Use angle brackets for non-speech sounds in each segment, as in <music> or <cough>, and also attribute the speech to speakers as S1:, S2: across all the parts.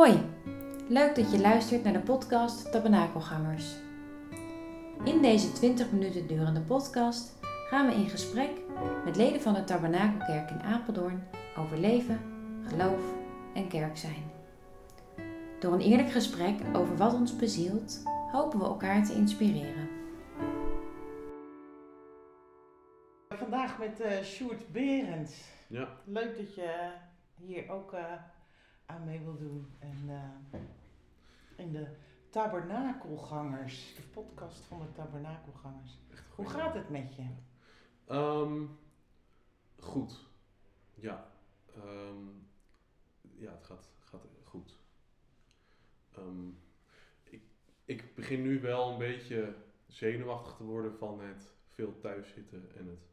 S1: Hoi, leuk dat je luistert naar de podcast Tabernakelgangers. In deze 20 minuten durende podcast gaan we in gesprek met leden van de Tabernakelkerk in Apeldoorn over leven, geloof en kerk zijn. Door een eerlijk gesprek over wat ons bezielt, hopen we elkaar te inspireren.
S2: Vandaag met eh Sjoerd Berends.
S3: Ja,
S2: Leuk dat je hier ook eh, aan mee wil doen. En eh, in de Tabernakelgangers, de podcast van de Tabernakelgangers.
S3: echt
S2: Hoe gaat het met je?
S3: Ehm, goed. Ja. Ehm, ja, het gaat, gaat goed. Ehm, ik, ik begin nu wel een beetje zenuwachtig te worden van het veel thuis zitten en het,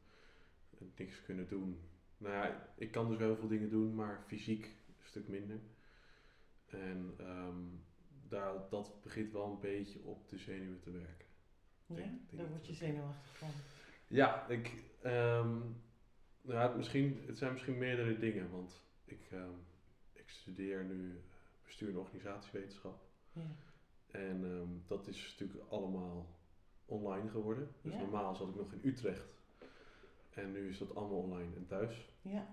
S3: het niks kunnen doen. Nou ja, ik kan dus wel heel veel dingen doen, maar fysiek een stuk minder. En ehm, daar, dat begint wel een beetje op de zenuwen te werken.
S2: Ja,
S3: Denk- denk
S2: daar word je zenuwachtig van.
S3: Ja, ik, nou, het, misschien, het zijn misschien meerdere dingen, want ik, ehm, ik studeer nu bestuur en organisatiewetenschap.
S2: Ja.
S3: En dat is natuurlijk allemaal online geworden. Dus
S2: Ja.
S3: normaal zat ik nog in Utrecht. En nu is dat allemaal online en thuis.
S2: ja.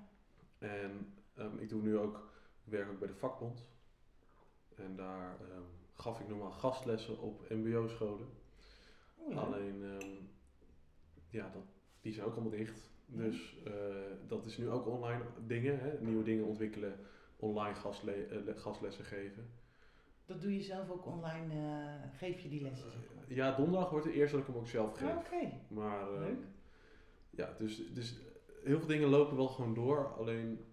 S3: En ik doe nu ook, ik werk ook bij de vakbond. En daar ehm, gaf ik normaal gastlessen op mbo-scholen.
S2: Oh.
S3: Alleen, ehm, ja, dat, die zijn ook allemaal dicht.
S2: Ja.
S3: Dus eh, dat is nu ook online dingen, hè? nieuwe dingen ontwikkelen, online gastle eh, le- gastlessen geven.
S2: Dat doe je zelf ook online, eh, geef je die lessen? zeg maar?
S3: Ja, donderdag wordt het eerst dat ik hem ook zelf geef.
S2: Ah, Oké,
S3: Maar ehm,
S2: Leuk.
S3: ja, dus, dus heel veel dingen lopen wel gewoon door. Alleen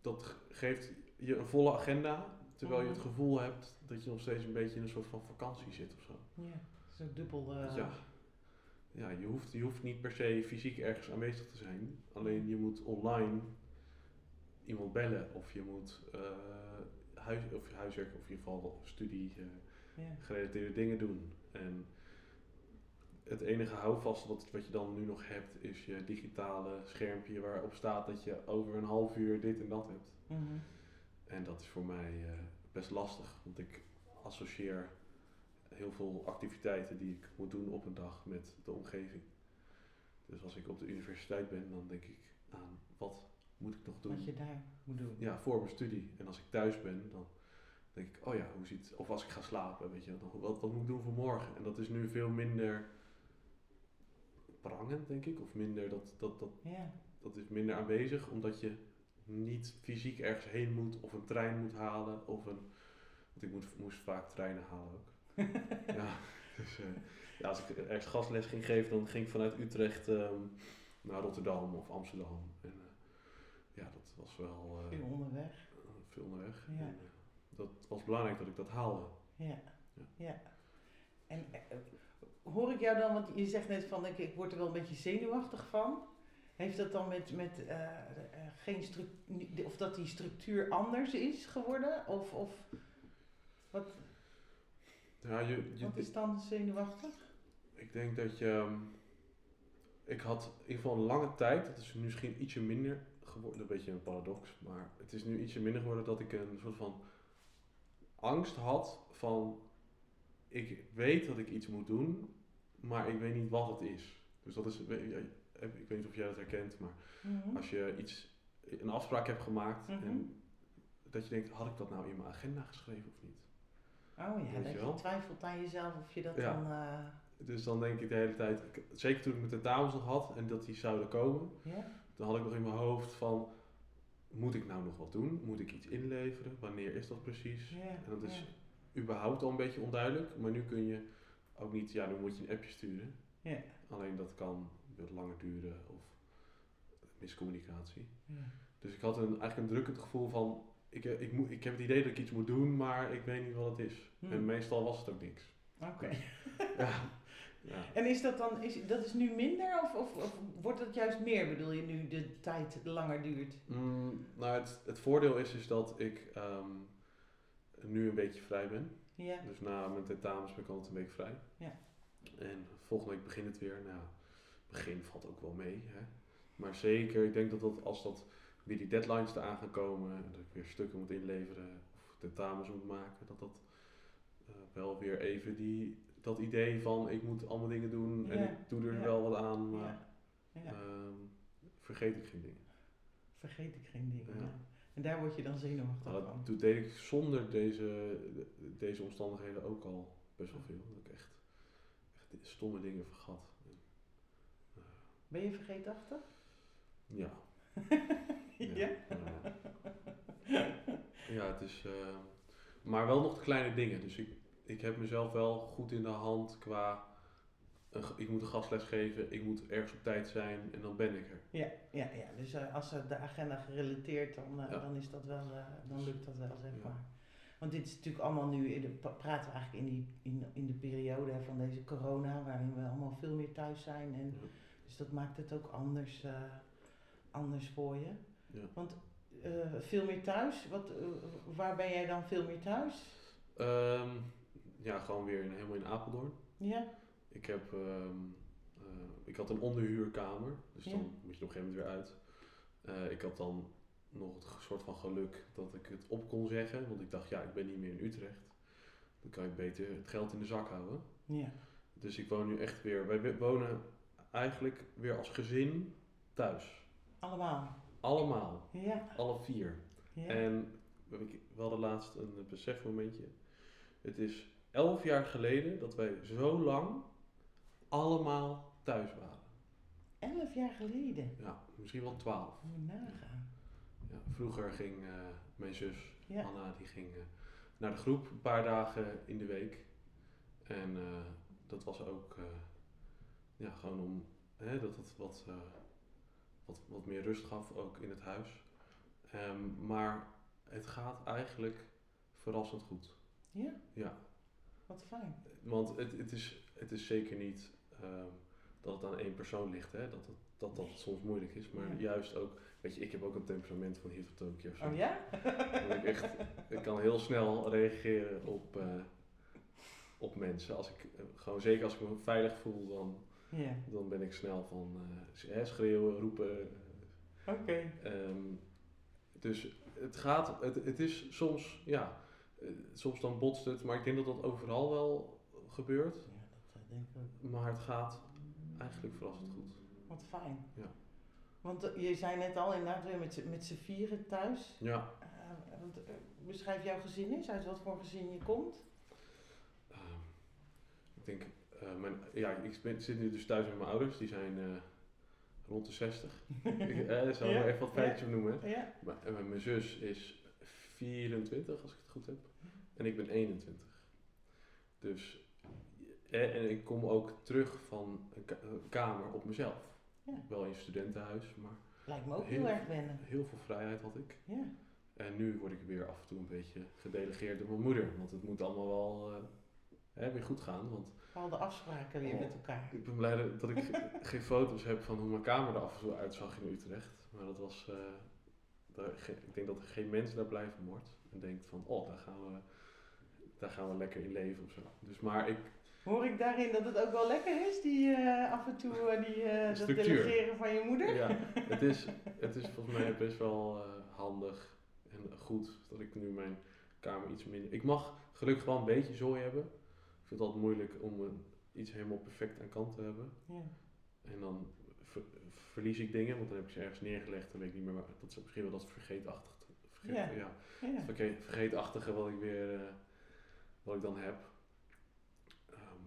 S3: dat ge- geeft je een volle agenda, terwijl je het
S2: Mhm.
S3: gevoel hebt dat je nog steeds een beetje in een soort van vakantie zit of zo.
S2: ja. Zo dubbel. eh,
S3: Ja, ja je, hoeft, je hoeft niet per se fysiek ergens aanwezig te zijn. Alleen je moet online iemand bellen of je moet eh, huis, of huiswerk of in ieder geval studie eh,
S2: ja.
S3: gerelateerde dingen doen. En het enige houvast wat, wat je dan nu nog hebt is je digitale schermpje waarop staat dat je over een half uur dit en dat hebt.
S2: Mhm.
S3: En dat is voor mij eh, best lastig, want ik associeer heel veel activiteiten die ik moet doen op een dag met de omgeving. Dus als ik op de universiteit ben, dan denk ik aan wat moet ik nog doen
S2: Wat je daar moet doen.
S3: ja, voor mijn studie. En als ik thuis ben, dan denk ik, oh ja, hoe ziet Of als ik ga slapen, weet je, dan, wat, wat moet ik doen voor morgen? En dat is nu veel minder prangend, denk ik. Of minder, dat, dat, dat,
S2: Ja.
S3: dat is minder aanwezig, omdat je niet fysiek ergens heen moet, of een trein moet halen, of een... Want ik moet, moest vaak treinen halen ook. <laughs> ja, dus eh, ja, als ik ergens gastles ging geven, dan ging ik vanuit Utrecht ehm, naar Rotterdam of Amsterdam. En eh, ja, dat was wel... eh,
S2: Veel onderweg.
S3: veel onderweg.
S2: Ja.
S3: En, dat was belangrijk dat ik dat haalde.
S2: Ja.
S3: Ja.
S2: ja. En hoor ik jou dan, want je zegt net van ik, ik word er wel een beetje zenuwachtig van. Heeft dat dan met, met eh, eh, geen structuur, of dat die structuur anders is geworden? Of, of wat,
S3: Ja, je, je,
S2: wat is dan zenuwachtig?
S3: ik denk dat je... ehm, Ik had in ieder geval een lange tijd, dat is nu misschien ietsje minder geworden, een beetje een paradox, maar het is nu ietsje minder geworden dat ik een soort van angst had van, ik weet dat ik iets moet doen, maar ik weet niet wat het is. Dus dat is, ik weet niet of jij dat herkent, maar
S2: Mhm.
S3: als je iets, een afspraak hebt gemaakt
S2: Mhm.
S3: en dat je denkt, had ik dat nou in mijn agenda geschreven of niet?
S2: Oh ja,
S3: Weet
S2: dat
S3: je
S2: je twijfelt aan jezelf of je dat
S3: Ja.
S2: dan... eh,
S3: Dus dan denk ik de hele tijd, zeker toen ik mijn tentamens nog had en dat die zouden komen, dan had ik nog in mijn hoofd van, moet ik nou nog wat doen? Moet ik iets inleveren? Wanneer is dat precies? En dat is überhaupt al een beetje onduidelijk, maar nu kun je ook niet, ja, nu moet je een appje sturen. Alleen dat kan wat langer duren of miscommunicatie.
S2: Ja.
S3: Dus ik had een, eigenlijk een drukkend gevoel van, ik, eh, ik, moet, ik heb het idee dat ik iets moet doen, maar ik weet niet wat het is.
S2: Hmm.
S3: En meestal was het ook niks.
S2: Oké. <laughs>
S3: Ja. ja.
S2: En is dat dan, is, dat is nu minder of, of, of wordt het juist meer, bedoel je, nu de tijd langer duurt?
S3: Mm, nou, het, het voordeel is, is dat ik ehm, nu een beetje vrij ben.
S2: Ja.
S3: Dus na mijn tentamens ben ik altijd een week vrij.
S2: Ja.
S3: En volgende week begint het weer. Nou, begin valt ook wel mee. Hè? Maar zeker, ik denk dat, dat als dat weer die deadlines eraan gaan komen en dat ik weer stukken moet inleveren, of tentamens moet maken, dat dat eh, wel weer even die, dat idee van ik moet allemaal dingen doen en
S2: Ja,
S3: ik doe er
S2: ja.
S3: wel wat aan, maar
S2: Ja. Ja.
S3: ehm, vergeet ik geen dingen.
S2: Vergeet ik geen dingen. En daar word je dan zenuwachtig
S3: Nou,
S2: van.
S3: dat deed ik zonder deze, deze omstandigheden ook al best wel veel. Dat ik echt, echt stomme dingen vergat. En,
S2: Ben je vergeetachtig? <laughs>
S3: ja.
S2: ja?
S3: Ja, ja het is. eh, maar wel nog de kleine dingen. Dus ik, ik heb mezelf wel goed in de hand qua. ik moet een gastles geven, ik moet ergens op tijd zijn en dan ben ik er.
S2: Ja, ja, ja. dus eh, als de agenda gerelateerd, dan, eh,
S3: Ja.
S2: dan is dat wel, dan lukt dat wel, zeg
S3: Ja.
S2: maar. Want dit is natuurlijk allemaal nu, in de, praten we eigenlijk in, die, in, in de periode van deze corona, waarin we allemaal veel meer thuis zijn. En,
S3: Ja.
S2: Dus dat maakt het ook anders, eh, anders voor je.
S3: Ja.
S2: Want eh, veel meer thuis, wat, eh, waar ben jij dan veel meer thuis?
S3: Ehm, ja, gewoon weer in, helemaal in Apeldoorn.
S2: Ja?
S3: Ik, heb, ehm, eh, ik had een onderhuurkamer, dus
S2: Ja.
S3: dan moet je op een gegeven moment weer uit. Ik had dan nog het soort van geluk dat ik het op kon zeggen, want ik dacht, ja, ik ben niet meer in Utrecht. Dan kan ik beter het geld in de zak houden.
S2: Ja.
S3: Dus ik woon nu echt weer, wij wonen eigenlijk weer als gezin thuis.
S2: Allemaal.
S3: Allemaal,
S2: Ja.
S3: alle vier.
S2: ja.
S3: En we hadden laatst een besefmomentje. Het is elf jaar geleden dat wij zo lang allemaal thuis waren.
S2: Elf jaar geleden.
S3: Ja, misschien wel twaalf.
S2: Moet nagaan.
S3: Ja, vroeger ging eh, mijn zus,
S2: Ja.
S3: Anna, die ging eh, naar de groep een paar dagen in de week. En eh, dat was ook ja, gewoon om hè, dat het wat, eh, wat, wat meer rust gaf, ook in het huis. Ehm, maar het gaat eigenlijk verrassend goed.
S2: Ja?
S3: Ja,
S2: Wat fijn.
S3: want het, het, is, het is zeker niet ehm, dat het aan één persoon ligt, hè? Dat, het, dat dat soms moeilijk is. Maar
S2: Ja.
S3: juist ook, weet je, ik heb ook een temperament van hier tot Tokio.
S2: Oh ja?
S3: Ik, echt, ik kan heel snel reageren op, eh, op mensen. Als ik, eh, gewoon zeker als ik me veilig voel, dan, Dan ben ik snel van eh, schreeuwen, roepen.
S2: Oké.
S3: Ehm, dus het gaat, het, het is soms, ja, eh, soms dan botst het, maar ik denk dat dat overal wel gebeurt.
S2: Ja, dat eh, denk ik ook.
S3: Maar het gaat eigenlijk verrassend goed.
S2: Wat fijn.
S3: Ja.
S2: Want je zei net al, inderdaad weer met z'n- met z'n vieren thuis.
S3: Ja,
S2: want, beschrijf jouw gezin eens, uit wat voor gezin je komt.
S3: ehm, ik denk, eh, mijn, ja, ik ben, zit nu dus thuis met mijn ouders, die zijn eh, rond de 60. <laughs> ik eh, zal
S2: Ja,
S3: er even wat feitjes noemen.
S2: Ja.
S3: Maar, en mijn zus is 24, als ik het goed heb. En ik ben 21. Dus, eh, en ik kom ook terug van een ka- een kamer op mezelf. Wel in een studentenhuis, maar
S2: Lijkt me ook
S3: Heel-
S2: heel erg wennen.
S3: heel veel vrijheid had ik.
S2: Ja.
S3: En nu word ik weer af en toe een beetje gedelegeerd door mijn moeder. Want het moet allemaal wel eh, hè, weer goed gaan. Want
S2: De afspraken weer
S3: Oh.
S2: met elkaar.
S3: ik ben blij dat- ik ge- <laughs> geen foto's heb van hoe mijn kamer er af en toe uitzag in Utrecht. Maar dat was. eh, daar, ik denk dat er geen mens daar blij van wordt. En denkt van, oh, daar gaan we, daar gaan we lekker in leven of zo. Dus maar ik.
S2: Hoor ik daarin dat het ook wel lekker is, die eh, af en toe eh, die, dat delegeren van je moeder?
S3: Ja, <laughs> het is, het is volgens mij best wel handig en goed dat ik nu mijn kamer iets minder. Ik mag gelukkig wel een beetje zooi hebben. Vind het altijd moeilijk om een, iets helemaal perfect aan kant te hebben.
S2: Ja.
S3: En dan ver- verlies ik dingen, want dan heb ik ze ergens neergelegd. Dan weet ik niet meer waar. Dat is misschien wel dat vergeetachtige. Vergeet,
S2: Ja.
S3: ja.
S2: Ja.
S3: vergeet- vergeetachtige wat ik weer. eh, wat ik dan heb. Ehm,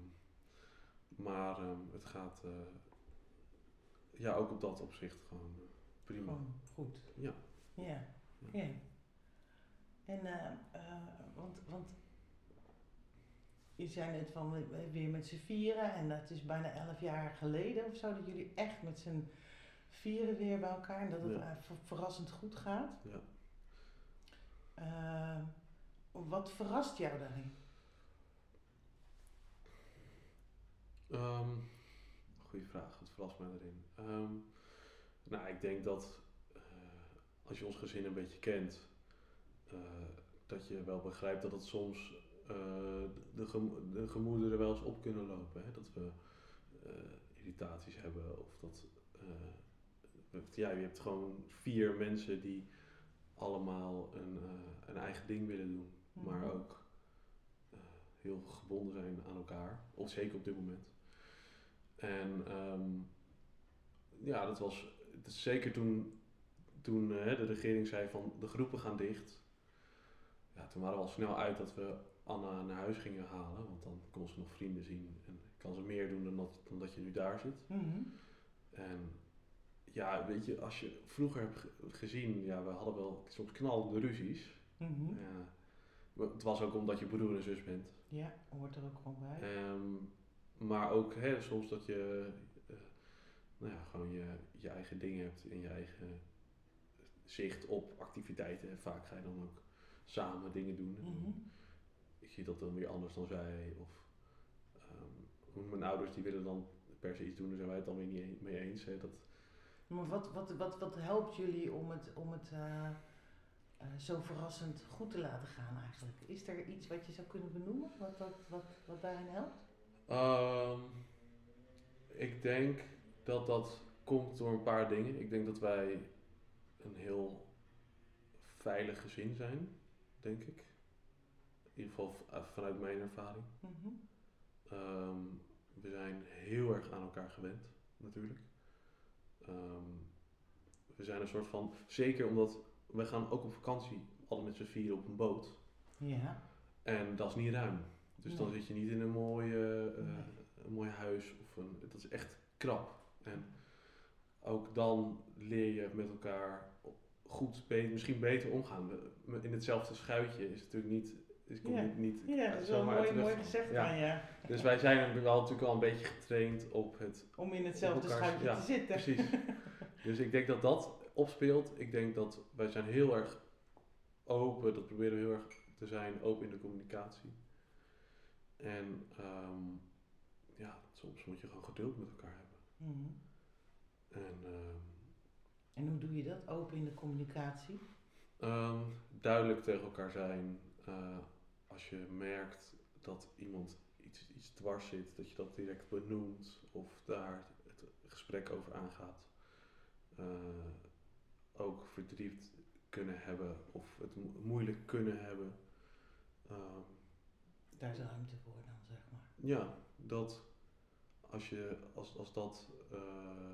S3: maar ehm, het gaat. eh, ja, ook op dat opzicht gewoon prima.
S2: Gewoon goed.
S3: Ja.
S2: Ja. ja. En, eh, want, want je zei net van we- weer met z'n vieren en dat is bijna elf jaar geleden of zo dat jullie echt met z'n vieren weer bij elkaar en dat het
S3: Ja.
S2: eh, ver- verrassend goed gaat.
S3: Ja.
S2: Eh, wat verrast jou daarin?
S3: Ehm goeie vraag, wat verrast mij daarin? Ehm, nou, ik denk dat eh, als je ons gezin een beetje kent, eh, dat je wel begrijpt dat het soms eh, de, gemo- de gemoederen wel eens op kunnen lopen. Hè? Dat we eh, irritaties hebben of dat. eh, ja, je hebt gewoon vier mensen die allemaal een, eh, een eigen ding willen doen. maar
S2: Mhm.
S3: ook eh, heel gebonden zijn aan elkaar. Of zeker op dit moment. En ehm, ja, dat was zeker toen, toen eh, de regering zei van de groepen gaan dicht. Ja, toen waren we al snel uit dat we Anna naar huis gingen halen. Want dan kon ze nog vrienden zien. En kan ze meer doen dan dat, dan dat je nu daar zit.
S2: Mhm.
S3: En ja, weet je, als je vroeger hebt ge- gezien, ja, we hadden wel soms knallende ruzies.
S2: Mhm.
S3: Ja. Maar Het was ook omdat je broer en zus bent.
S2: Ja, hoort er ook gewoon bij.
S3: Ehm, maar ook hè, soms dat je eh, nou ja, gewoon je, je eigen dingen hebt en je eigen zicht op activiteiten. Vaak ga je dan ook samen dingen doen. En. Ik zie dat dan weer anders dan zij. Of ehm, mijn ouders die willen dan per se iets doen, daar zijn wij het dan weer niet e- mee eens. Hè. Dat,
S2: Maar wat, wat, wat, wat helpt jullie om het, om het eh, eh, zo verrassend goed te laten gaan eigenlijk? Is er iets wat je zou kunnen benoemen, wat, wat, wat, wat daarin helpt?
S3: Ehm, ik denk dat dat komt door een paar dingen. Ik denk dat wij een heel veilig gezin zijn, denk ik. In ieder geval eh, vanuit mijn ervaring.
S2: Mhm.
S3: Ehm, we zijn heel erg aan elkaar gewend, natuurlijk. Ehm, we zijn een soort van, zeker omdat we gaan ook op vakantie, altijd met z'n vieren op een boot.
S2: Ja.
S3: En dat is niet ruim. Dus dan zit je niet in een mooie, eh,
S2: Nee.
S3: een mooi huis. Of een, dat is echt krap. En ook dan leer je met elkaar goed, misschien beter omgaan. In hetzelfde schuitje is het natuurlijk niet... Is, komt
S2: Ja.
S3: niet, niet
S2: Ja, dat is wel mooi, mooi gezegd
S3: Ja.
S2: van je.
S3: Dus wij zijn natuurlijk wel, natuurlijk al een beetje getraind op het...
S2: Om in hetzelfde schuitje
S3: ja,
S2: te zitten.
S3: Precies. <laughs> dus ik denk dat dat opspeelt. Ik denk dat wij zijn heel erg open, dat proberen we heel erg te zijn, open in de communicatie. En ehm, ja, soms moet je gewoon geduld met elkaar hebben.
S2: Mhm.
S3: En ehm,
S2: En hoe doe je dat? Open in de communicatie?
S3: ehm, duidelijk tegen elkaar zijn. eh, als je merkt dat iemand iets, iets dwars zit, dat je dat direct benoemt of daar het gesprek over aangaat. Eh, ook verdriet kunnen hebben of het mo- moeilijk kunnen hebben. Ehm,
S2: Daar is ruimte voor dan, zeg maar.
S3: ja, dat als je, als, als dat, eh,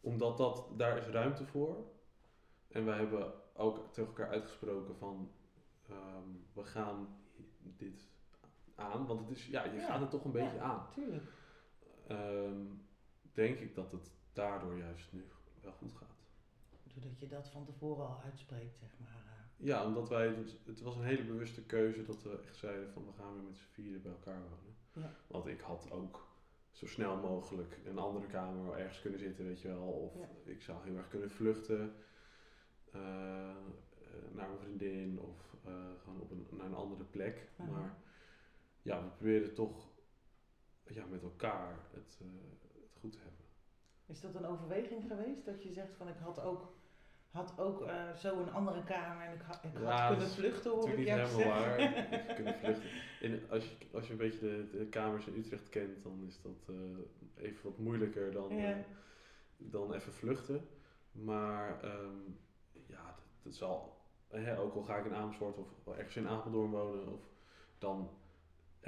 S3: omdat dat, daar is ruimte voor. En wij hebben ook tegen elkaar uitgesproken van, ehm, we gaan dit aan, want het is, ja, je
S2: Ja,
S3: gaat het toch een beetje
S2: ja.
S3: aan.
S2: Tuurlijk.
S3: Ehm, denk ik dat het daardoor juist nu wel goed gaat.
S2: Doordat je dat van tevoren al uitspreekt, zeg maar. eh.
S3: Ja, omdat wij, dus- het was een hele bewuste keuze dat we echt zeiden van we gaan weer met z'n vieren bij elkaar wonen.
S2: Ja.
S3: Want ik had ook zo snel mogelijk een andere kamer ergens kunnen zitten, weet je wel. Of
S2: Ja.
S3: ik zou heel erg kunnen vluchten eh, eh, naar mijn vriendin of eh, gewoon op een, naar een andere plek. Maar ja, we probeerden toch ja, met elkaar het, eh, het goed te hebben.
S2: Is dat een overweging geweest? Dat je zegt van ik had ook, had ook eh, zo een andere kamer en ik, ha- ik
S3: Ja,
S2: had kunnen vluchten, hoor ik jou
S3: helemaal
S2: zeggen.
S3: waar. <laughs> Kunt vluchten. In, als, je, als je een beetje de, de kamers in Utrecht kent, dan is dat even wat moeilijker dan,
S2: Ja.
S3: dan even vluchten. Maar ehm, ja, dat, dat zal, hè, ook al ga ik in Amersfoort of ergens in Apeldoorn wonen, of dan,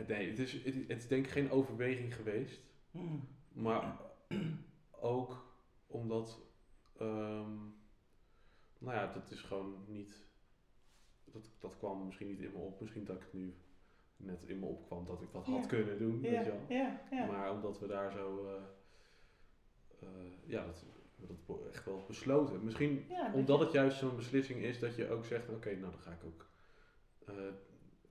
S3: nee, het is, het, het is denk ik geen overweging geweest.
S2: Hmm.
S3: Maar ook omdat, ehm, nou ja, dat is gewoon niet, dat, dat kwam misschien niet in me op. Misschien dat ik het nu net in me opkwam dat ik dat had kunnen doen, weet
S2: Ja,
S3: je wel.
S2: ja, ja.
S3: Maar omdat we daar zo, eh, eh, ja, dat, dat echt wel besloten. Misschien
S2: Ja,
S3: omdat
S2: je-
S3: het juist zo'n beslissing is dat je ook zegt, oké, nou dan ga ik ook eh,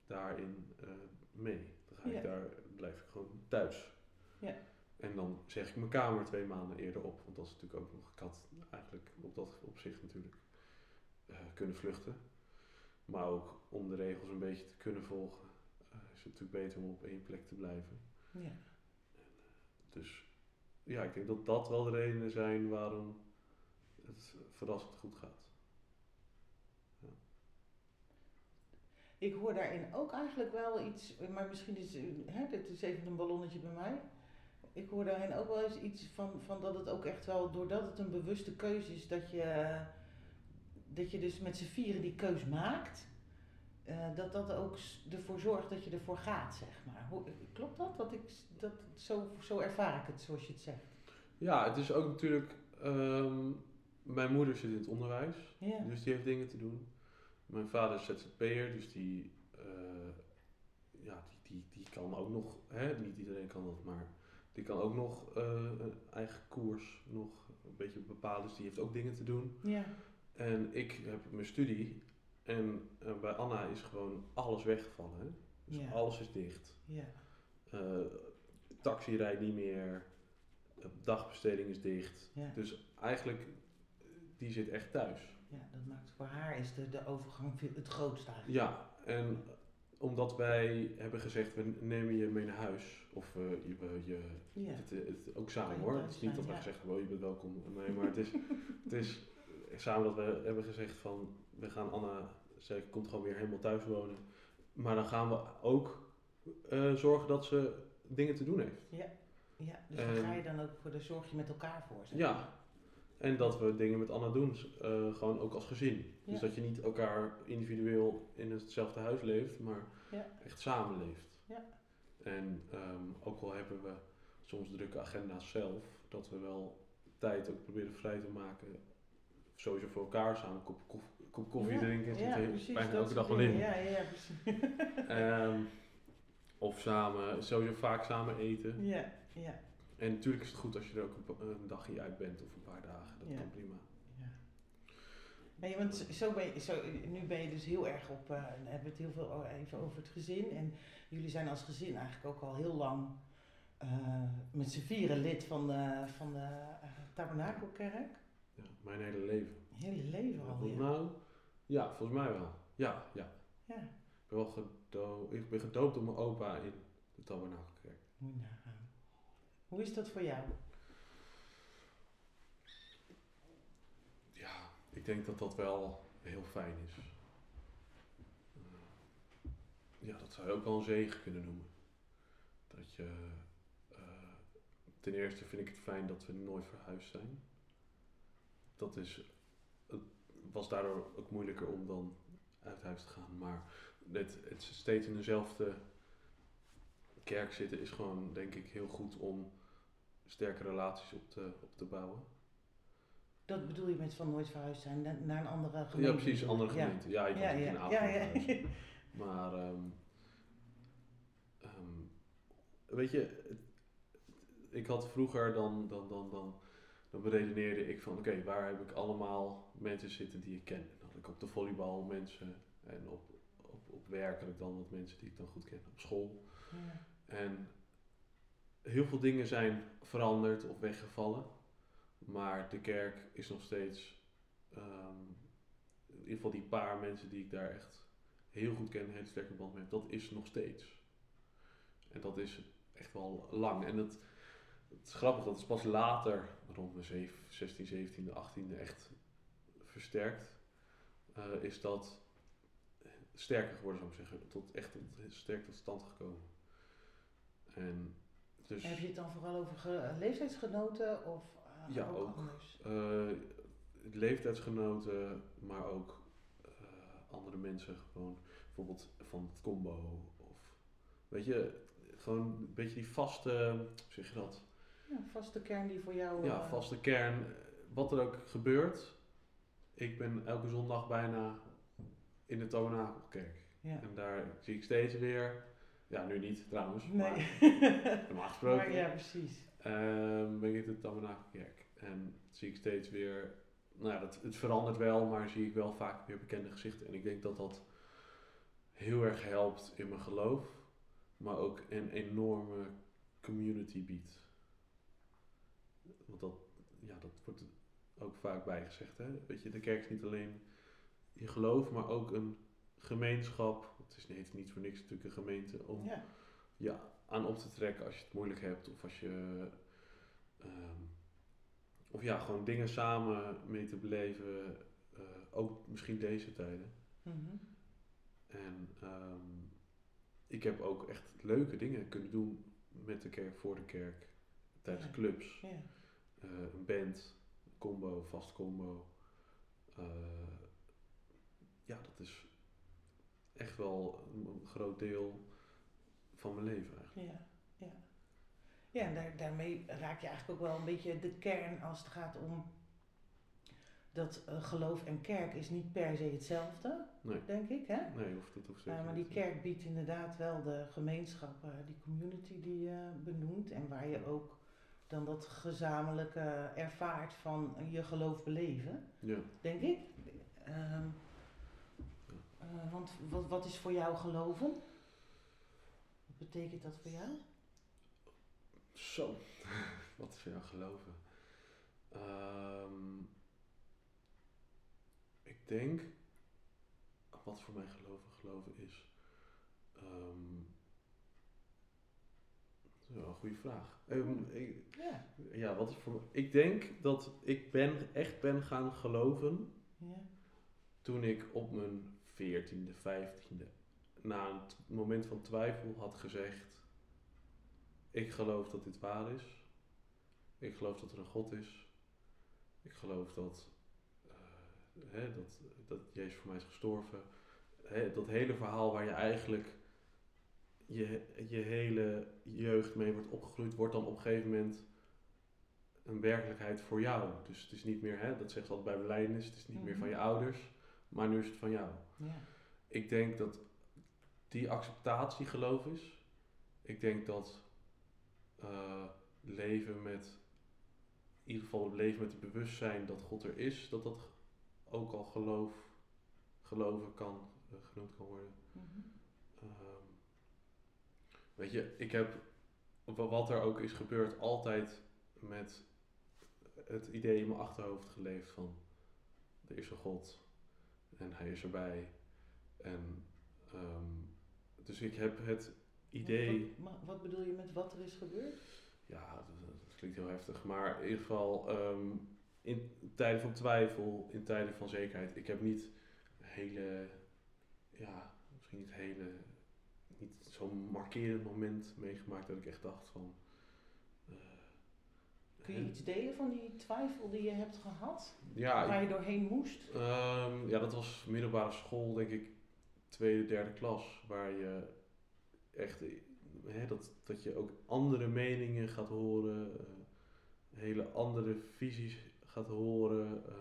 S3: daarin eh, mee. Dan ga
S2: Ja.
S3: ik daar, blijf ik gewoon thuis.
S2: Ja.
S3: En dan zeg ik mijn kamer twee maanden eerder op. Want dat is natuurlijk ook nog, ik had eigenlijk op dat opzicht natuurlijk eh, kunnen vluchten. Maar ook om de regels een beetje te kunnen volgen, is het natuurlijk beter om op één plek te blijven.
S2: Ja.
S3: Dus ja, ik denk dat dat wel de redenen zijn waarom het verrassend goed gaat.
S2: Ik hoor daarin ook eigenlijk wel iets, maar misschien is dit is even een ballonnetje bij mij. Ik hoor daarin ook wel eens iets van, van dat het ook echt wel, doordat het een bewuste keuze is, dat je, dat je dus met z'n vieren die keus maakt. Eh, dat dat ook ervoor zorgt dat je ervoor gaat, zeg maar. Hoe, klopt dat? dat, ik, dat zo, zo ervaar ik het, zoals je het zegt.
S3: Ja, het is ook natuurlijk. ehm, mijn moeder zit in het onderwijs,
S2: Ja.
S3: dus die heeft dingen te doen. Mijn vader is ZZP'er, dus die, eh, ja, die, die, die kan ook nog, hè, niet iedereen kan dat, maar die kan ook nog eh, een eigen koers nog een beetje bepalen, dus die heeft ook dingen te doen.
S2: Ja.
S3: En ik heb mijn studie en eh, bij Anna is gewoon alles weggevallen. Hè? Dus
S2: Ja.
S3: alles is dicht.
S2: Ja.
S3: Eh, taxi rijdt niet meer, eh, dagbesteding is dicht.
S2: Ja.
S3: Dus eigenlijk, die zit echt thuis.
S2: ja, dat maakt voor haar is de, de overgang veel- het grootste eigenlijk.
S3: Ja, en omdat wij hebben gezegd, we nemen je mee naar huis. Of eh, je, je,
S2: Ja.
S3: het, het, ook samen hoor. Het is niet dat we
S2: ja.
S3: gezegd hebben, oh je bent welkom. Nee, maar het is, <laughs> het is samen dat we hebben gezegd van, we gaan Anna, zij komt gewoon weer helemaal thuis wonen. Maar dan gaan we ook eh, zorgen dat ze dingen te doen heeft.
S2: Ja, dus daar ga je dan ook voor, daar zorg je met elkaar voor. zeg
S3: Ja. En dat we dingen met Anna doen, eh, gewoon ook als gezin. Dus
S2: Ja.
S3: dat je niet elkaar individueel in hetzelfde huis leeft, maar
S2: Ja.
S3: echt samenleeft.
S2: Ja.
S3: En ehm, ook al hebben we soms drukke agenda's zelf, dat we wel tijd ook proberen vrij te maken. Sowieso voor elkaar samen een kop, koff- kop koffie
S2: Ja,
S3: drinken. zit
S2: Ja,
S3: er
S2: precies.
S3: bijna elke dag wel in.
S2: Ja, ja, precies. <laughs>
S3: Ehm, of samen, sowieso vaak samen eten.
S2: ja, ja,
S3: En natuurlijk is het goed als je er ook een, dagje uit bent of een paar dagen. Dat
S2: Ja.
S3: kan prima.
S2: ja. Nee, want zo- ben je, zo, nu ben je dus heel erg op, eh, dan hebben we het heel veel even over het gezin. En jullie zijn als gezin eigenlijk ook al heel lang eh, met z'n vieren lid van de, van de eh, Tabernakelkerk.
S3: Ja, mijn hele leven.
S2: Hele leven al. Ja.
S3: Nou, ja, volgens mij wel. Ja, ja.
S2: ja,
S3: Ik ben, wel gedo ik ben gedoopt door mijn opa in de Tabernakelkerk.
S2: moet je nagaan. Hoe is dat voor jou?
S3: Ja, ik denk dat dat wel heel fijn is. Ja, dat zou je ook wel een zegen kunnen noemen. Dat je... eh, ten eerste vind ik het fijn dat we nooit verhuisd zijn. Dat is... Het was daardoor ook moeilijker om dan uit huis te gaan. Maar het, het steeds in dezelfde kerk zitten is gewoon, denk ik, heel goed om sterke relaties op te, op te bouwen.
S2: Dat bedoel je met van nooit verhuisd zijn na- naar een andere gemeente?
S3: Ja, precies, een andere gemeente. Ja, ik
S2: Ja, ja,
S3: in
S2: ja, ja. <laughs>
S3: Maar, ehm, ehm, weet je, ik had vroeger dan, dan, dan, dan, dan beredeneerde ik van, oké, waar heb ik allemaal mensen zitten die ik ken? Dan had ik op de volleybal mensen en op, op, op werk had ik dan wat mensen die ik dan goed ken, op school.
S2: Ja.
S3: En heel veel dingen zijn veranderd of weggevallen. Maar de kerk is nog steeds, ehm, in ieder geval die paar mensen die ik daar echt heel goed ken, een hele sterke band mee heb, dat is nog steeds. En dat is echt wel lang. En het, het is grappig, dat is pas later, rond mijn zeven- 16, 17, 18e, echt versterkt. eh, is dat sterker geworden, zou ik zeggen. Tot, echt tot, sterk tot stand gekomen. En dus...
S2: Heb je het dan vooral over ge- leeftijdsgenoten of eh,
S3: Ja,
S2: ook,
S3: ook.
S2: anders?
S3: Eh, leeftijdsgenoten, maar ook andere mensen gewoon, bijvoorbeeld van het combo of weet je, gewoon een beetje die vaste, hoe zeg je dat?
S2: Ja, vaste kern die voor jou...
S3: Ja,
S2: eh,
S3: vaste kern, wat er ook gebeurt. Ik ben elke zondag bijna in de Tabernakelkerk
S2: Ja.
S3: en daar zie ik steeds weer, ja nu niet trouwens,
S2: Nee.
S3: maar <laughs> normaal gesproken.
S2: maar ja, precies.
S3: Ehm, ben ik in de Tabernakelkerk. En zie ik steeds weer, nou ja, dat, het verandert wel, maar zie ik wel vaak weer bekende gezichten. En ik denk dat dat heel erg helpt in mijn geloof, maar ook een enorme community biedt. Want dat, ja, dat wordt ook vaak bijgezegd. Hè? Weet je, de kerk is niet alleen je geloof, maar ook een gemeenschap. Het is niet, niet voor niks natuurlijk een gemeente om
S2: Ja.
S3: ja, aan op te trekken als je het moeilijk hebt. Of als je. ehm, of ja, gewoon dingen samen mee te beleven. eh, ook misschien deze tijden.
S2: Mhm.
S3: En ehm, ik heb ook echt leuke dingen kunnen doen met de kerk, voor de kerk. Tijdens
S2: Ja.
S3: clubs.
S2: Ja.
S3: Eh, een band, combo, vast combo. Eh, ja, dat is echt wel een groot deel van mijn leven eigenlijk.
S2: Ja, ja. Ja, en daar, daarmee raak je eigenlijk ook wel een beetje de kern als het gaat om dat eh, geloof en kerk is niet per se hetzelfde,
S3: Nee.
S2: denk ik. Hè?
S3: Nee, hoeft, dat hoeft zeker
S2: Uh, maar die kerk biedt inderdaad wel de gemeenschap, uh, die community die je benoemt en waar je ook dan dat gezamenlijke ervaart van je geloof beleven,
S3: Ja.
S2: denk ik. Um, uh, want wat, wat is voor jou geloven? Wat betekent dat voor jou?
S3: Zo, <laughs> wat is voor jou geloven? Um, ik denk, wat voor mij geloven geloven is. Um, dat is wel een goede vraag. Um, ik,
S2: ja.
S3: ja, wat is voor Ik denk dat ik ben, echt ben gaan geloven
S2: ja.
S3: toen ik op mijn 14e, 15e, na een moment van twijfel had gezegd: Ik geloof dat dit waar is. Ik geloof dat er een God is. Ik geloof dat, uh, hè, dat, dat Jezus voor mij is gestorven. Hè, dat hele verhaal waar je eigenlijk je, je hele jeugd mee wordt opgegroeid, wordt dan op een gegeven moment een werkelijkheid voor jou. Dus het is niet meer, hè, dat zegt ze altijd bij belijdenis, het is niet meer van je ouders, maar nu is het van jou.
S2: Ja.
S3: Ik denk dat die acceptatie geloof is. Ik denk dat uh, leven met, in ieder geval leven met het bewustzijn dat God er is, dat dat ook al geloof, geloven kan, uh, genoemd kan worden.
S2: Mm -hmm.
S3: um, weet je, ik heb wat er ook is gebeurd altijd met het idee in mijn achterhoofd geleefd van er is een God en hij is erbij. En um, dus ik heb het idee.
S2: Wat, wat, wat, bedoel je met wat er is gebeurd?
S3: Ja, dat, dat klinkt heel heftig. Maar in ieder geval, um, in tijden van twijfel, in tijden van zekerheid. Ik heb niet hele, ja, misschien niet hele, niet zo'n markerend moment meegemaakt dat ik echt dacht van. Uh,
S2: Kun je iets delen van die twijfel die je hebt gehad?
S3: Ja,
S2: waar je doorheen moest?
S3: Um, ja, dat was middelbare school, denk ik, tweede, derde klas. Waar je echt, hè, dat, dat je ook andere meningen gaat horen, uh, hele andere visies gaat horen. Uh,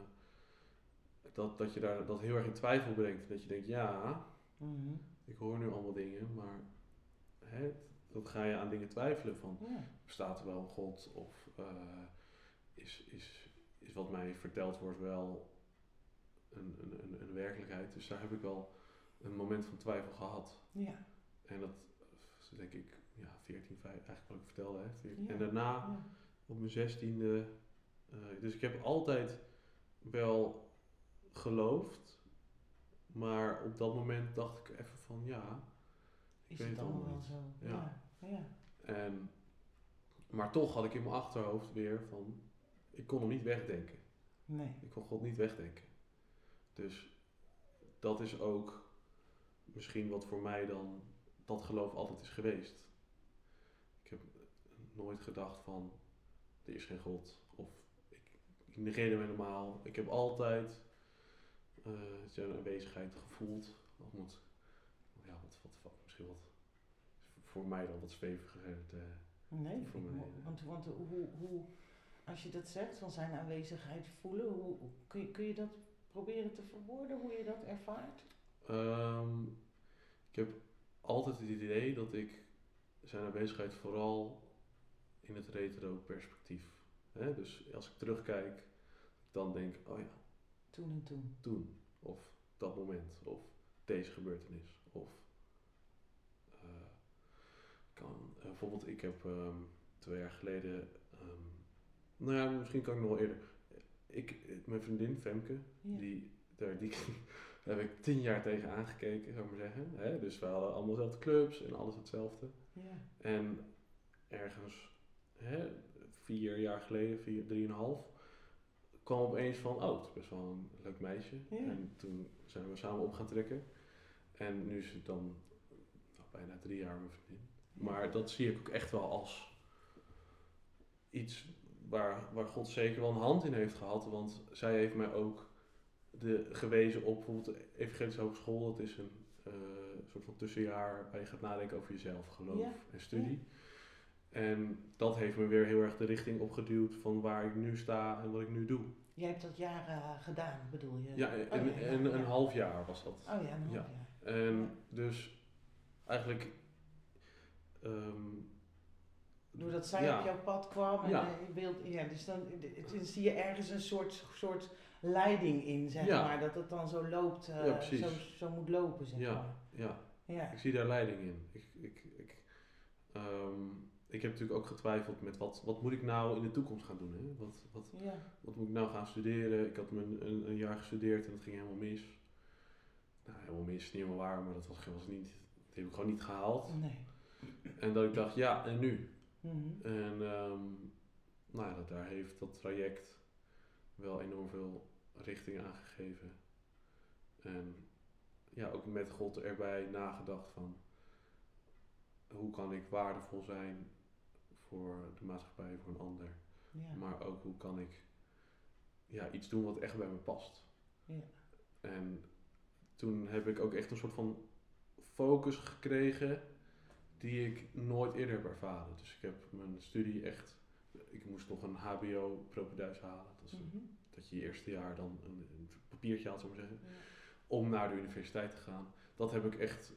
S3: dat, dat je daar dat heel erg in twijfel brengt. Dat je denkt, ja,
S2: mm -hmm.
S3: Ik hoor nu allemaal dingen, maar hè, dat ga je aan dingen twijfelen van,
S2: ja.
S3: bestaat er wel een God? Of uh, is, is, is wat mij verteld wordt wel een, een, een, een, werkelijkheid. Dus daar heb ik wel een moment van twijfel gehad.
S2: Ja.
S3: En dat denk ik ja, 14, 5, eigenlijk wat ik vertelde. Hè, 14.
S2: Ja.
S3: En daarna
S2: Ja.
S3: op mijn zestiende. Uh, dus ik heb altijd wel geloofd. Maar op dat moment dacht ik even van ja. Ik
S2: Is
S3: weet
S2: het allemaal
S3: niet.
S2: zo?
S3: Ja.
S2: Ja. ja.
S3: En, maar toch had ik in mijn achterhoofd weer van. Ik kon hem niet wegdenken.
S2: Nee.
S3: Ik kon God niet wegdenken. Dus dat is ook misschien wat voor mij dan dat geloof altijd is geweest. Ik heb nooit gedacht van er is geen God of ik, ik negeer hem helemaal. Ik heb altijd uh, zijn aanwezigheid gevoeld. Dat moet, ja, wat, wat, wat, misschien wat voor mij dan wat steviger. Te,
S2: nee,
S3: voor
S2: ik,
S3: mij,
S2: want, want hoe, hoe, als je dat zegt, van zijn aanwezigheid voelen, hoe, kun, je, kun je dat proberen te verwoorden, hoe je dat ervaart?
S3: Um, ik heb altijd het idee dat ik zijn aanwezigheid vooral in het retro perspectief. Hè? Dus als ik terugkijk, dan denk ik, oh ja.
S2: Toen en toen.
S3: Toen. Of dat moment. Of deze gebeurtenis. Of uh, kan, uh, bijvoorbeeld, ik heb um, twee jaar geleden, um, nou ja, misschien kan ik nog wel eerder. Ik, mijn vriendin Femke,
S2: Ja.
S3: die, daar, die daar <laughs> heb ik tien jaar tegen aangekeken, zou ik maar zeggen. Hè? Dus we hadden allemaal dezelfde clubs en alles hetzelfde.
S2: Ja.
S3: En ergens hè, vier jaar geleden, vier, drieënhalf, kwam opeens van, oh, het is best wel een leuk meisje.
S2: Ja.
S3: En toen zijn we samen op gaan trekken. En nu is het dan nou, bijna drie jaar mijn vriendin. Maar dat zie ik ook echt wel als iets waar, waar God zeker wel een hand in heeft gehad. Want zij heeft mij ook de, gewezen op bijvoorbeeld de Evangelische Hogeschool. Dat is een, eh, soort van tussenjaar waar je gaat nadenken over jezelf, geloof
S2: Ja,
S3: en studie. En dat heeft me weer heel erg de richting opgeduwd van waar ik nu sta en wat ik nu doe.
S2: Jij hebt dat jaren gedaan, bedoel je?
S3: Ja,
S2: Oh,
S3: en,
S2: ja,
S3: en
S2: ja.
S3: een half jaar was dat.
S2: Oh ja, een half
S3: Ja.
S2: jaar.
S3: En dus eigenlijk. ehm,
S2: Doordat zij op jouw pad kwam en
S3: Ja.
S2: eh, je beeld, ja, dus dan, dan zie je ergens een soort, soort leiding in, zeg maar. Dat het dan zo loopt, eh, zo, zo moet lopen, zeg maar.
S3: Ja,
S2: Ja.
S3: ik zie daar leiding in. Ik, ik, ik, ehm, ik heb natuurlijk ook getwijfeld met wat, wat moet ik nou in de toekomst gaan doen. Hè? Wat, wat,
S2: Ja.
S3: wat moet ik nou gaan studeren? Ik had een, een jaar gestudeerd en dat ging helemaal mis. Nou, helemaal mis is niet helemaal waar, maar dat was, was niet, dat heb ik gewoon niet gehaald.
S2: Nee.
S3: En dat ik dacht, ja, en nu?
S2: Mhm.
S3: En ehm, nou ja, dat, daar heeft dat traject wel enorm veel richting aangegeven. En ja, ook met God erbij nagedacht van hoe kan ik waardevol zijn voor de maatschappij, voor een ander.
S2: Ja.
S3: Maar ook hoe kan ik ja, iets doen wat echt bij me past.
S2: Ja.
S3: En toen heb ik ook echt een soort van focus gekregen die ik nooit eerder heb ervaren. Dus ik heb mijn studie echt, ik moest nog een HBO propeduis halen. Dat, is
S2: Mhm.
S3: dat je je eerste jaar dan een, een papiertje had, zou ik maar zeggen,
S2: Ja.
S3: om naar de universiteit te gaan. Dat heb ik echt,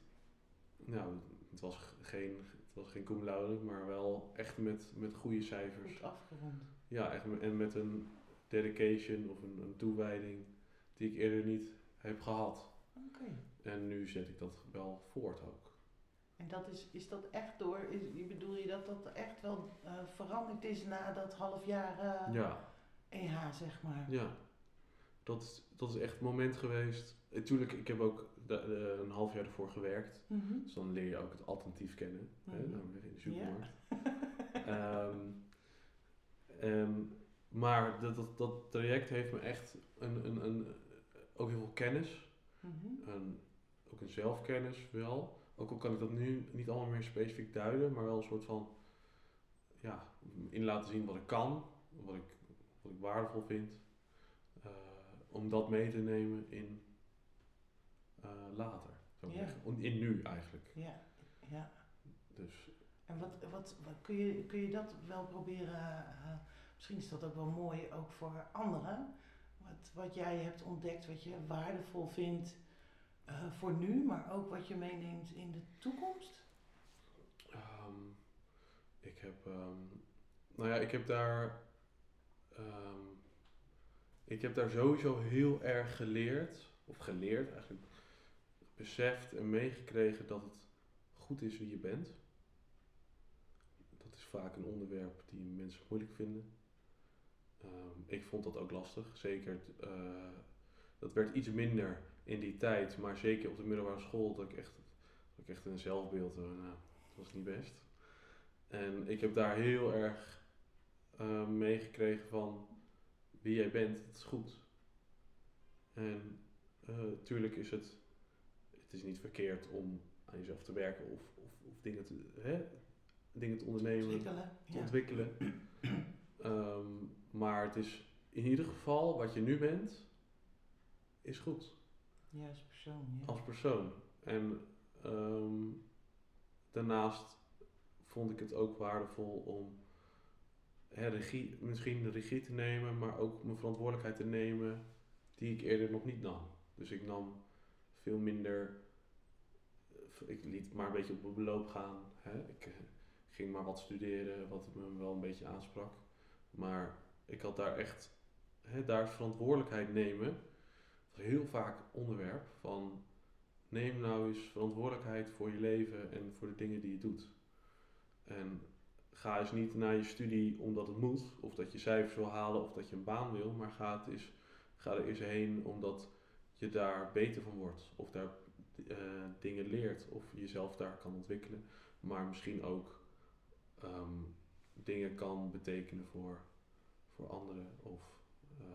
S3: nou, het was geen, was geen cum laude, maar wel echt met, met goede cijfers.
S2: Goed afgerond.
S3: Ja, echt en met een dedication of een, een toewijding die ik eerder niet heb gehad.
S2: Oké.
S3: En nu zet ik dat wel voort ook.
S2: En dat is, is dat echt door, is, bedoel je dat dat echt wel eh, veranderd is na dat half jaar eh,
S3: Ja,
S2: EH, zeg maar?
S3: ja. Dat, dat is echt het moment geweest. Natuurlijk, ik heb ook de- de- een half jaar ervoor gewerkt.
S2: Mhm.
S3: Dus dan leer je ook het alternatief kennen. Hè,
S2: Mhm.
S3: namelijk in de
S2: Ja.
S3: supermarkt. <laughs> Ehm, ehm, maar dat, dat, dat traject heeft me echt een, een, een, ook heel veel kennis.
S2: Mhm.
S3: ook een zelfkennis wel. Ook al kan ik dat nu niet allemaal meer specifiek duiden, maar wel een soort van ja, in laten zien wat ik kan, wat ik, wat ik waardevol vind. eh, om dat mee te nemen in eh, later.
S2: Ja.
S3: In nu eigenlijk.
S2: Ja, ja.
S3: Dus
S2: En wat, wat, wat kun, je, kun je dat wel proberen, eh, misschien is dat ook wel mooi ook voor anderen, wat, wat jij hebt ontdekt, wat je waardevol vindt eh, voor nu, maar ook wat je meeneemt in de toekomst?
S3: Ehm, ik heb, ehm, nou ja, ik heb daar, ehm, ik heb daar sowieso heel erg geleerd, of geleerd eigenlijk, beseft en meegekregen dat het goed is wie je bent. Dat is vaak een onderwerp die mensen moeilijk vinden. Ehm, ik vond dat ook lastig, zeker. eh, dat werd iets minder in die tijd, maar zeker op de middelbare school dat ik echt, dat ik echt een zelfbeeld, eh, nou, dat was niet best. En ik heb daar heel erg eh, meegekregen van wie jij bent, dat is goed. En natuurlijk is het, het is niet verkeerd om aan jezelf te werken of, of, of dingen, te, hè, dingen te ondernemen
S2: Ontwikkelen.
S3: te
S2: Ja.
S3: ontwikkelen. Ehm, maar het is in ieder geval wat je nu bent, is goed
S2: Juist persoon, ja.
S3: als persoon. En ehm, daarnaast vond ik het ook waardevol om hè, regie, misschien de regie te nemen, maar ook mijn verantwoordelijkheid te nemen die ik eerder nog niet nam. Dus ik nam veel minder, eh, ik liet maar een beetje op mijn beloop gaan. Hè. Ik eh, ging maar wat studeren, wat me wel een beetje aansprak. Maar ik had daar echt, hè, daar verantwoordelijkheid nemen. Heel vaak onderwerp van neem nou eens verantwoordelijkheid voor je leven en voor de dingen die je doet. En ga eens niet naar je studie omdat het moet, of dat je cijfers wil halen, of dat je een baan wil, maar ga, het ga er eens heen omdat je daar beter van wordt, of daar eh, dingen leert, of jezelf daar kan ontwikkelen, maar misschien ook ehm, dingen kan betekenen voor, voor anderen, of eh,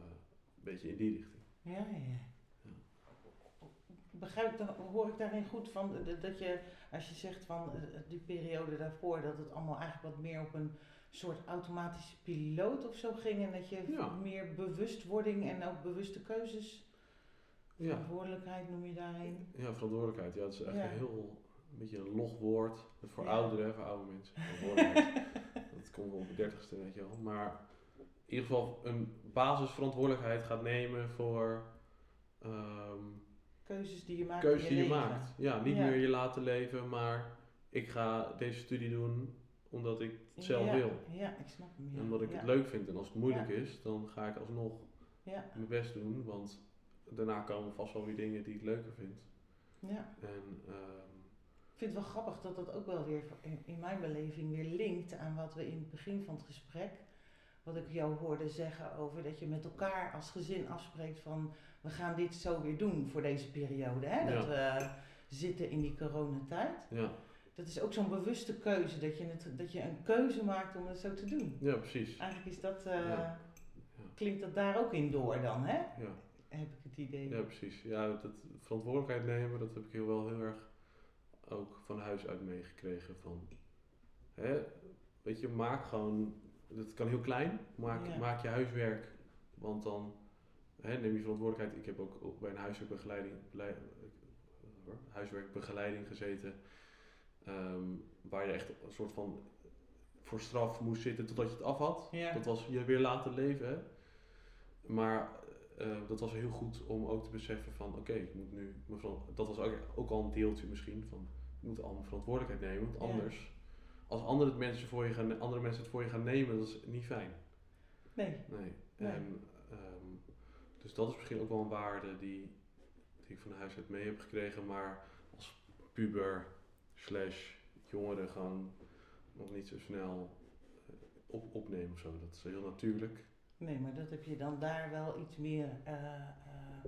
S3: een beetje in die richting.
S2: Ja, ja, ja. Begrijp ik dan, hoor ik daarin goed van dat je, als je zegt van eh, die periode daarvoor, dat het allemaal eigenlijk wat meer op een soort automatische piloot of zo ging en dat je
S3: Ja.
S2: meer bewustwording en ook bewuste keuzes
S3: Ja,
S2: Verantwoordelijkheid noem je daarin.
S3: ja verantwoordelijkheid. Ja, het is echt
S2: Ja.
S3: een heel een beetje een log woord. Voor
S2: Ja.
S3: ouderen, voor oude mensen. Verantwoordelijkheid. <laughs> dat komt wel op de dertigste, weet je wel. Maar in ieder geval een basisverantwoordelijkheid gaat nemen voor ehm,
S2: Keuzes die je maakt
S3: keuzes die
S2: je
S3: maakt. Ja, niet meer je laten leven, maar ik ga deze studie doen omdat ik het zelf wil.
S2: Ja, ik snap hem.
S3: Omdat ik het leuk vind. En als het moeilijk is, dan ga ik alsnog
S2: Ja,
S3: mijn best doen. Want daarna komen vast wel weer dingen die ik leuker vind.
S2: ja.
S3: En ehm,
S2: Ik vind het wel grappig dat dat ook wel weer in, mijn beleving weer linkt aan wat we in het begin van het gesprek, wat ik jou hoorde zeggen over dat je met elkaar als gezin afspreekt van we gaan dit zo weer doen voor deze periode. Hè? Dat we zitten in die coronatijd.
S3: ja,
S2: Dat is ook zo'n bewuste keuze, dat je, het, dat je een keuze maakt om het zo te doen.
S3: ja, precies.
S2: Eigenlijk is dat, eh,
S3: Ja. Ja.
S2: klinkt dat daar ook in door dan, hè?
S3: Ja.
S2: Heb ik het idee.
S3: Ja, precies. Ja, dat verantwoordelijkheid nemen, dat heb ik heel wel heel erg ook van huis uit meegekregen. Van, hè, weet je, maak gewoon, dat kan heel klein, maak,
S2: Ja.
S3: maak je huiswerk. Want dan hè, neem je verantwoordelijkheid. Ik heb ook bij een huiswerkbegeleiding, huiswerkbegeleiding gezeten. ehm, waar je echt een soort van voor straf moest zitten totdat je het af had.
S2: Ja.
S3: Dat was je weer laten leven. Hè? Maar eh, dat was heel goed om ook te beseffen van oké, ik moet nu dat was ook, ook al een deeltje misschien van ik moet al mijn verantwoordelijkheid nemen, want
S2: Ja.
S3: anders als andere mensen, voor je gaan, andere mensen het voor je gaan nemen, dat is niet fijn.
S2: Nee.
S3: Nee.
S2: Nee.
S3: En, ehm, dus dat is misschien ook wel een waarde die, die ik van de huis uit mee heb gekregen, maar als puber slash jongere gewoon nog niet zo snel eh, op, opnemen of zo. Dat is heel natuurlijk.
S2: Nee, maar dat heb je dan daar wel iets meer, eh, eh,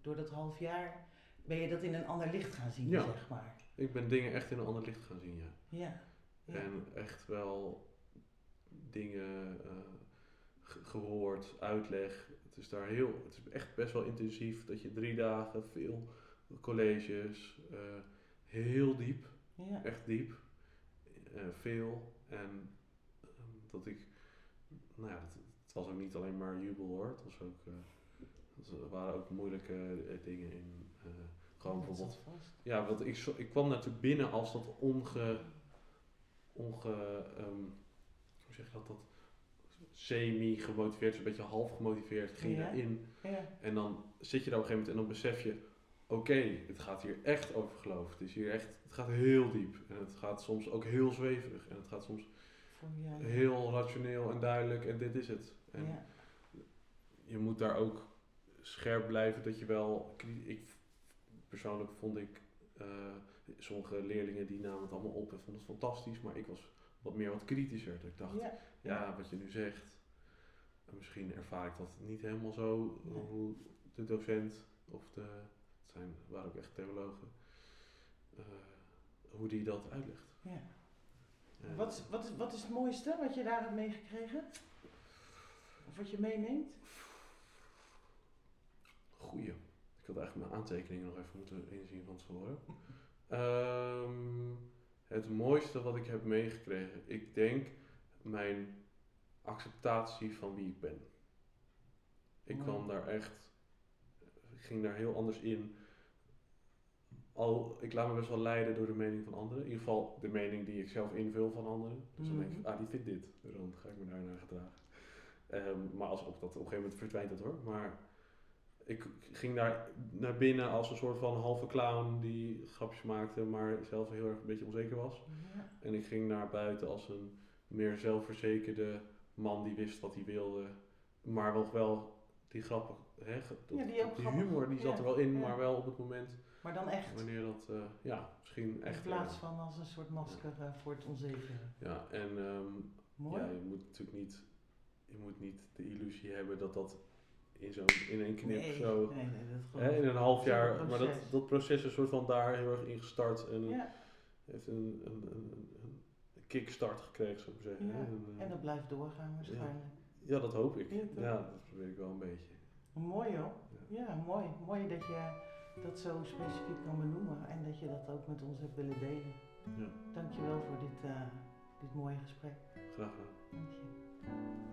S2: door dat half jaar, ben je dat in een ander licht gaan zien,
S3: Ja.
S2: zeg maar.
S3: Ik ben dingen echt in een ander licht gaan zien, ja.
S2: Ja. ja.
S3: En echt wel dingen eh, ge- gehoord, uitleg. Het is daar heel, het is echt best wel intensief dat je drie dagen veel colleges, heel diep,
S2: ja.
S3: echt diep, veel. En ehm, dat ik, nou ja, het, het was ook niet alleen maar jubel hoor, het was ook, eh, er waren ook moeilijke eh, dingen in. eh, gewoon
S2: Dat
S3: bijvoorbeeld ja, want ik, ik kwam natuurlijk binnen als dat onge... onge ehm, hoe zeg je dat? dat semi-gemotiveerd, zo'n beetje half gemotiveerd, ging
S2: Ja.
S3: erin.
S2: Ja.
S3: En dan zit je daar op een gegeven moment en dan besef je... Oké, het gaat hier echt over geloof. Het, is hier echt, het gaat heel diep. En het gaat soms ook heel zweverig. En het gaat soms Heel rationeel en duidelijk. En dit is het. En
S2: ja.
S3: je moet daar ook scherp blijven dat je wel. Ik, persoonlijk vond ik. eh, sommige leerlingen die namen het allemaal op en vonden het fantastisch, maar ik was wat meer wat kritischer. Dat ik dacht, ja, wat je nu zegt, en misschien ervaar ik dat niet helemaal zo
S2: Nee.
S3: hoe de docent of de. Het zijn, waren ook echt theologen. eh, hoe die dat uitlegt.
S2: ja.
S3: En-
S2: Wat, is, wat, is, wat is het mooiste wat je daar hebt meegekregen? Of wat je meeneemt?
S3: Goeie. Ik had eigenlijk mijn aantekeningen nog even moeten inzien van tevoren. <laughs> Ehm, het mooiste wat ik heb meegekregen, ik denk mijn acceptatie van wie ik ben. Ik kwam daar echt, ik ging daar heel anders in. Al, ik laat me best wel leiden door de mening van anderen. In ieder geval de mening die ik zelf invul van anderen. Dus dan denk ik,
S2: Mhm.
S3: ah die vindt dit. Dus dan ga ik me daarnaar gedragen. Ehm, maar als op, dat, op een gegeven moment verdwijnt dat hoor. Maar ik ging daar naar binnen als een soort van halve clown die grapjes maakte, maar zelf heel erg een beetje onzeker was.
S2: Ja.
S3: En ik ging naar buiten als een meer zelfverzekerde man die wist wat hij wilde, maar wel, wel die grappen, hè,
S2: Ja, die
S3: humor die zat
S2: ja,
S3: er wel in, maar wel op het moment
S2: Maar dan echt.
S3: wanneer dat, eh, ja, misschien echt.
S2: in plaats
S3: eh,
S2: van als een soort masker eh, voor het onzekere.
S3: ja, en ehm,
S2: Mooi.
S3: ja, je moet natuurlijk niet, je moet niet de illusie hebben dat dat in zo'n in één knip
S2: nee,
S3: zo
S2: nee, nee, dat
S3: Hè, in een half jaar, maar dat,
S2: proces.
S3: dat proces is een soort van daar heel erg in gestart en
S2: Ja,
S3: heeft een, een, een, een kickstart gekregen, zou ik maar zeggen.
S2: Ja.
S3: En,
S2: en dat blijft doorgaan waarschijnlijk.
S3: ja, dat hoop ik.
S2: Ja,
S3: dat probeer ik wel een beetje.
S2: Mooi hoor. Ja, mooi. Mooi dat je dat zo specifiek kan benoemen en dat je dat ook met ons hebt willen delen.
S3: Ja,
S2: Dankjewel voor dit, eh, dit mooie gesprek.
S3: graag gedaan.
S2: Dank je.